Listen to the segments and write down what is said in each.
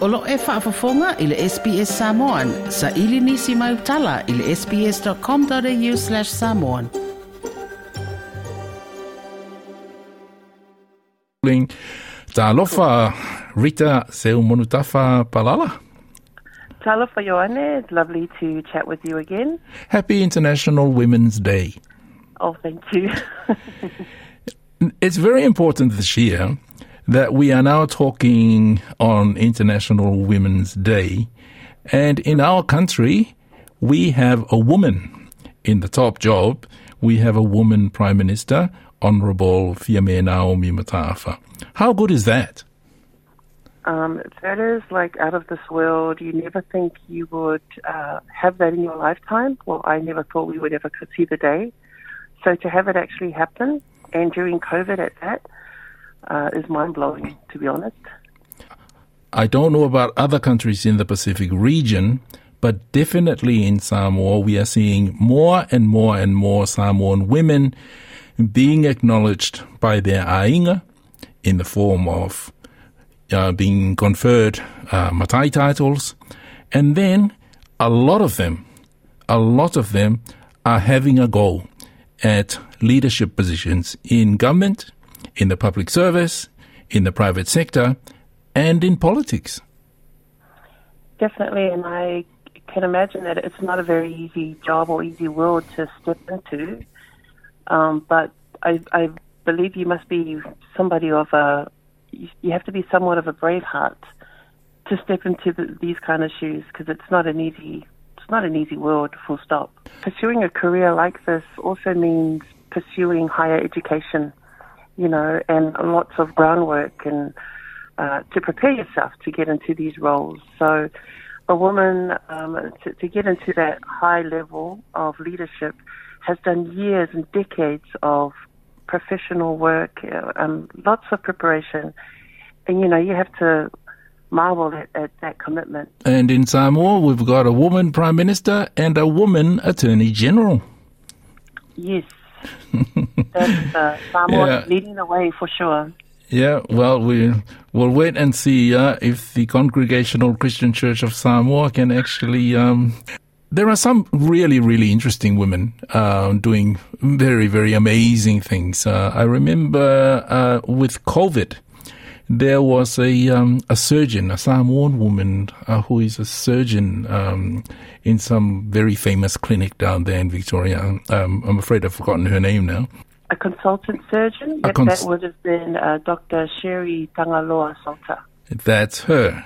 Olo e whaafafonga i le SBS Samoan. Sa ili nisi mai utala i le sbs.com.au slash samoan. Talofa, Rita Seumanutafa Palala. Tala Talofa Ioane, it's lovely to chat with you again. Happy International Women's Day. Oh, thank you. it's very important this year that we are now talking on International Women's Day. And in our country, we have a woman in the top job. We have a woman Prime Minister, Honourable Fiame Naomi Mataafa. How good is that? Um, that is like out of this world. You never think you would uh, have that in your lifetime. Well, I never thought we would ever see the day. So to have it actually happen, and during COVID at that, uh, is mind blowing, to be honest. I don't know about other countries in the Pacific region, but definitely in Samoa, we are seeing more and more and more Samoan women being acknowledged by their ainga in the form of uh, being conferred uh, matai titles, and then a lot of them, a lot of them are having a go at leadership positions in government, in the public service, in the private sector, and in politics. Definitely, and I can imagine that it's not a very easy job or easy world to step into. Um, but I, I believe you must be somebody of a, you have to be somewhat of a brave heart to step into the, these kind of shoes because it's not an easy, it's not an easy world. Full stop. Pursuing a career like this also means pursuing higher education you know, and lots of groundwork and uh, to prepare yourself to get into these roles. So, a woman um, to, to get into that high level of leadership has done years and decades of professional work, uh, um, lots of preparation, and you know you have to marvel at, at, that commitment. And in Samoa, we've got a woman prime minister and a woman attorney general. Yes, that's uh, Samoa yeah. leading the way for sure. Yeah, well, we will wait and see uh, if the Congregational Christian Church of Samoa can actually. Um, there are some really, really interesting women uh, doing very, very amazing things. Uh, I remember uh, with COVID, there was a um, a surgeon, a Samoan woman uh, who is a surgeon um, in some very famous clinic down there in Victoria. Um, I'm afraid I've forgotten her name now. A consultant surgeon. Yep, cons- that would have been uh, Dr. Sherry Tangaloa Salta. That's her.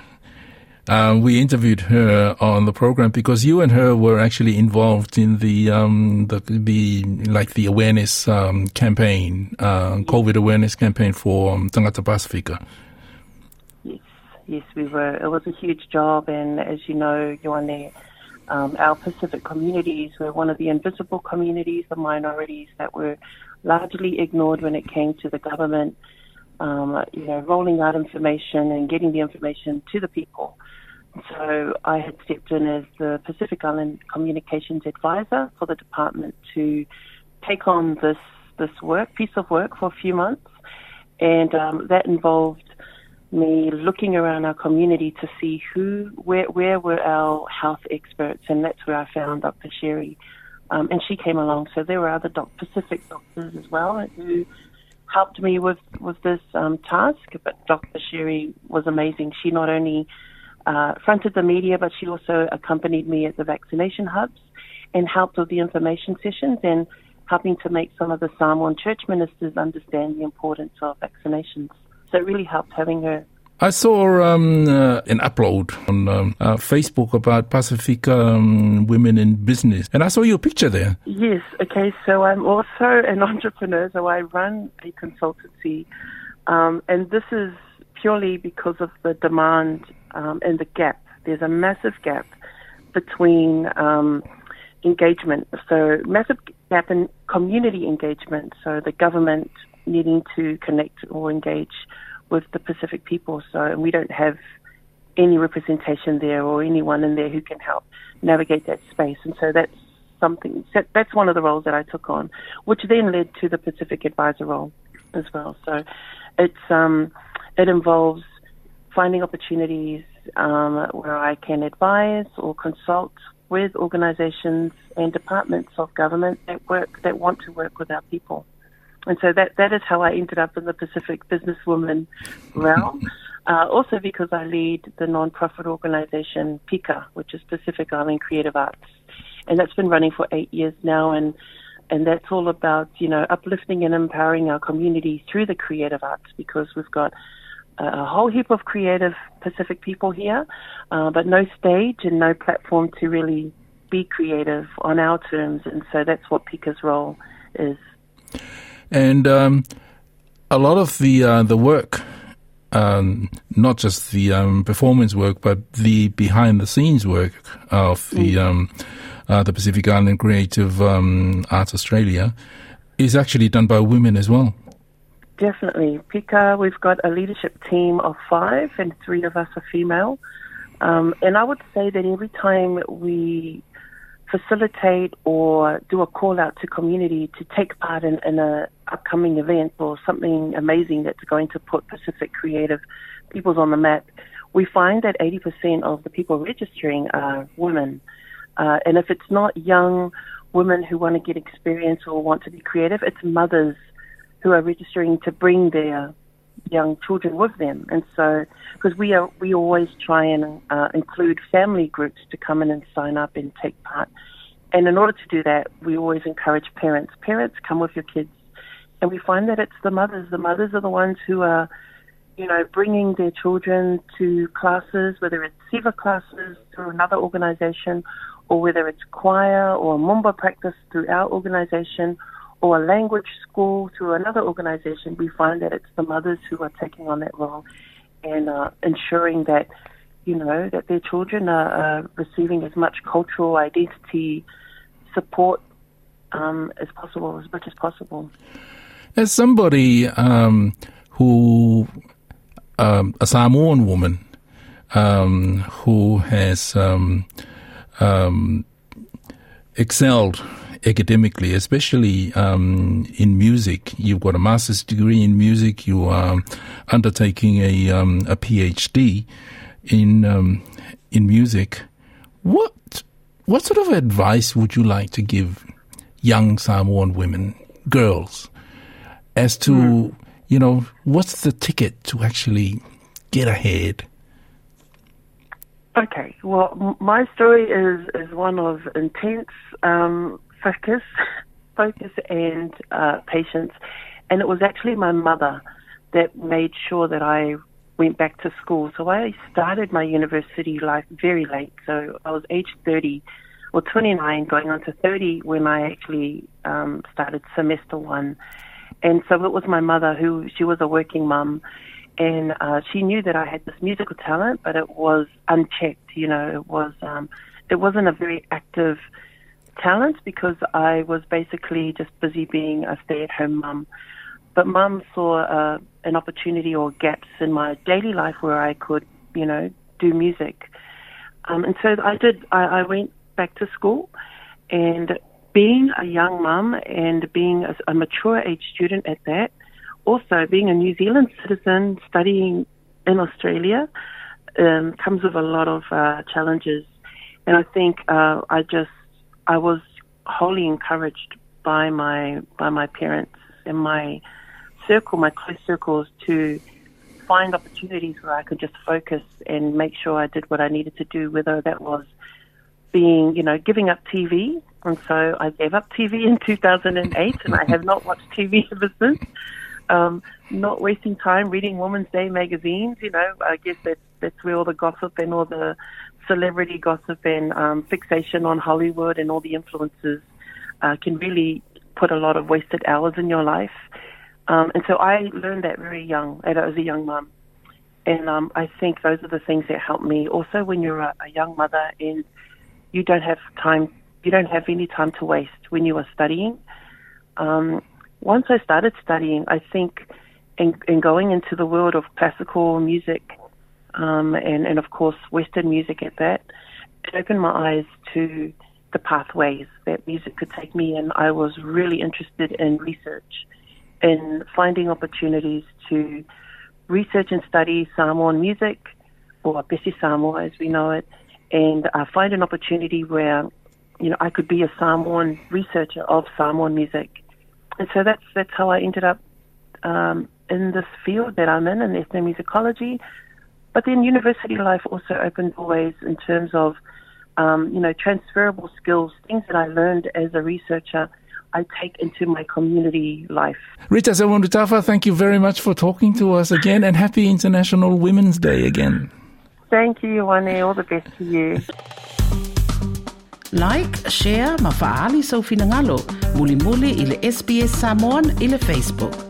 Uh, we interviewed her on the program because you and her were actually involved in the um, the, the like the awareness um, campaign, uh, COVID awareness campaign for um, Tangata Pacifica. Yes, yes, we were. It was a huge job, and as you know, Ioane, um, our Pacific communities were one of the invisible communities, the minorities that were largely ignored when it came to the government. Um, you know, rolling out information and getting the information to the people. So I had stepped in as the Pacific Island Communications Advisor for the department to take on this this work, piece of work for a few months, and um, that involved me looking around our community to see who, where, where were our health experts, and that's where I found Dr. Sherry, um, and she came along. So there were other doc- Pacific doctors as well who helped me with with this um, task. But Dr. Sherry was amazing. She not only uh, fronted the media, but she also accompanied me at the vaccination hubs and helped with the information sessions and helping to make some of the Samoan church ministers understand the importance of vaccinations. So it really helped having her. I saw um, uh, an upload on um, uh, Facebook about Pacific um, women in business, and I saw your picture there. Yes. Okay. So I'm also an entrepreneur. So I run a consultancy, um, and this is purely because of the demand um, and the gap. There's a massive gap between um, engagement. So massive gap in community engagement. So the government needing to connect or engage with the Pacific people. So and we don't have any representation there or anyone in there who can help navigate that space. And so that's something. That's one of the roles that I took on, which then led to the Pacific Advisor role as well. So it's um, it involves finding opportunities um, where I can advise or consult with organisations and departments of government that work that want to work with our people. And so that that is how I ended up in the Pacific businesswoman realm. Uh, also because I lead the non-profit organisation PICA, which is Pacific Island Creative Arts, and that's been running for eight years now, and and that's all about you know uplifting and empowering our community through the creative arts because we've got a whole heap of creative Pacific people here, uh, but no stage and no platform to really be creative on our terms. And so that's what PICA's role is. And um, a lot of the uh, the work, um, not just the um, performance work, but the behind the scenes work of the mm. Um, uh, the Pacific Island Creative um, Arts Australia, is actually done by women as well. Definitely. PICA. we've got a leadership team of five, and three of us are female. Um, and I would say that every time we facilitate or do a call out to community to take part in, in a upcoming event or something amazing that's going to put Pacific creative peoples on the map, we find that 80% of the people registering are women. Uh, and if it's not young women who want to get experience or want to be creative, it's mothers who are registering to bring their young children with them. And so, because we are, we always try and uh, include family groups to come in and sign up and take part. And in order to do that, we always encourage parents. Parents, come with your kids. And we find that it's the mothers. The mothers are the ones who are, you know, bringing their children to classes, whether it's SEVA classes through another organization, or whether it's choir or Mumba practice through our organization, or a language school through another organization, we find that it's the mothers who are taking on that role and uh, ensuring that, you know, that their children are uh, receiving as much cultural identity support um, as possible, as much as possible. As somebody um, who, um, a Samoan woman um, who has um, um, excelled academically, especially um, in music. You've got a master's degree in music. You are undertaking a um, a PhD in um, in music. What what sort of advice would you like to give young Samoan women, girls, as to mm. you know what's the ticket to actually get ahead? Okay, well, my story is, is one of intense um, focus, focus and uh, patience. And it was actually my mother that made sure that I went back to school. So I started my university life very late. So I was age 30 or 29, going on to 30 when I actually um, started semester one. And so it was my mother who, she was a working mum and uh, she knew that I had this musical talent, but it was unchecked. You know, it was um, it wasn't a very active talent because I was basically just busy being a stay-at-home mum. But mum saw uh, an opportunity or gaps in my daily life where I could, you know, do music. Um, and so I did. I, I went back to school, and being a young mum and being a, a mature age student at that, also being a New Zealand citizen studying in Australia, um, comes with a lot of uh, challenges. And I think uh, I just I was wholly encouraged by my by my parents and my circle, my close circles, to find opportunities where I could just focus and make sure I did what I needed to do, whether that was being, you know, giving up TV. And so I gave up TV in 2008, and I have not watched TV ever since. Um, not wasting time reading Women's Day magazines. You know, I guess that's that's where all the gossip and all the celebrity gossip and um, fixation on Hollywood and all the influences uh, can really put a lot of wasted hours in your life. Um, and so I learned that very young, as a young mum. And um, I think those are the things that help me. Also, when you're a, a young mother and you don't have time, you don't have any time to waste when you are studying. Um, once I started studying, I think in, in going into the world of classical music um, and, and of course Western music at that, it opened my eyes to the pathways that music could take me and I was really interested in research and finding opportunities to research and study Samoan music, or Pesi Samoa as we know it, and uh, find an opportunity where, you know, I could be a Samoan researcher of Samoan music. And so that's, that's how I ended up um, in this field that I'm in, in ethnomusicology. But then university life also opened doors in terms of, um, you know, transferable skills, things that I learned as a researcher – I take into my community life. Rita Seumanutafa, thank you very much for talking to us again and happy International Women's Day again. Thank you, Ioane. All the best to you. Like, share, mafaali sa so finangalo, muli muli ile SBS Samoan ile Facebook.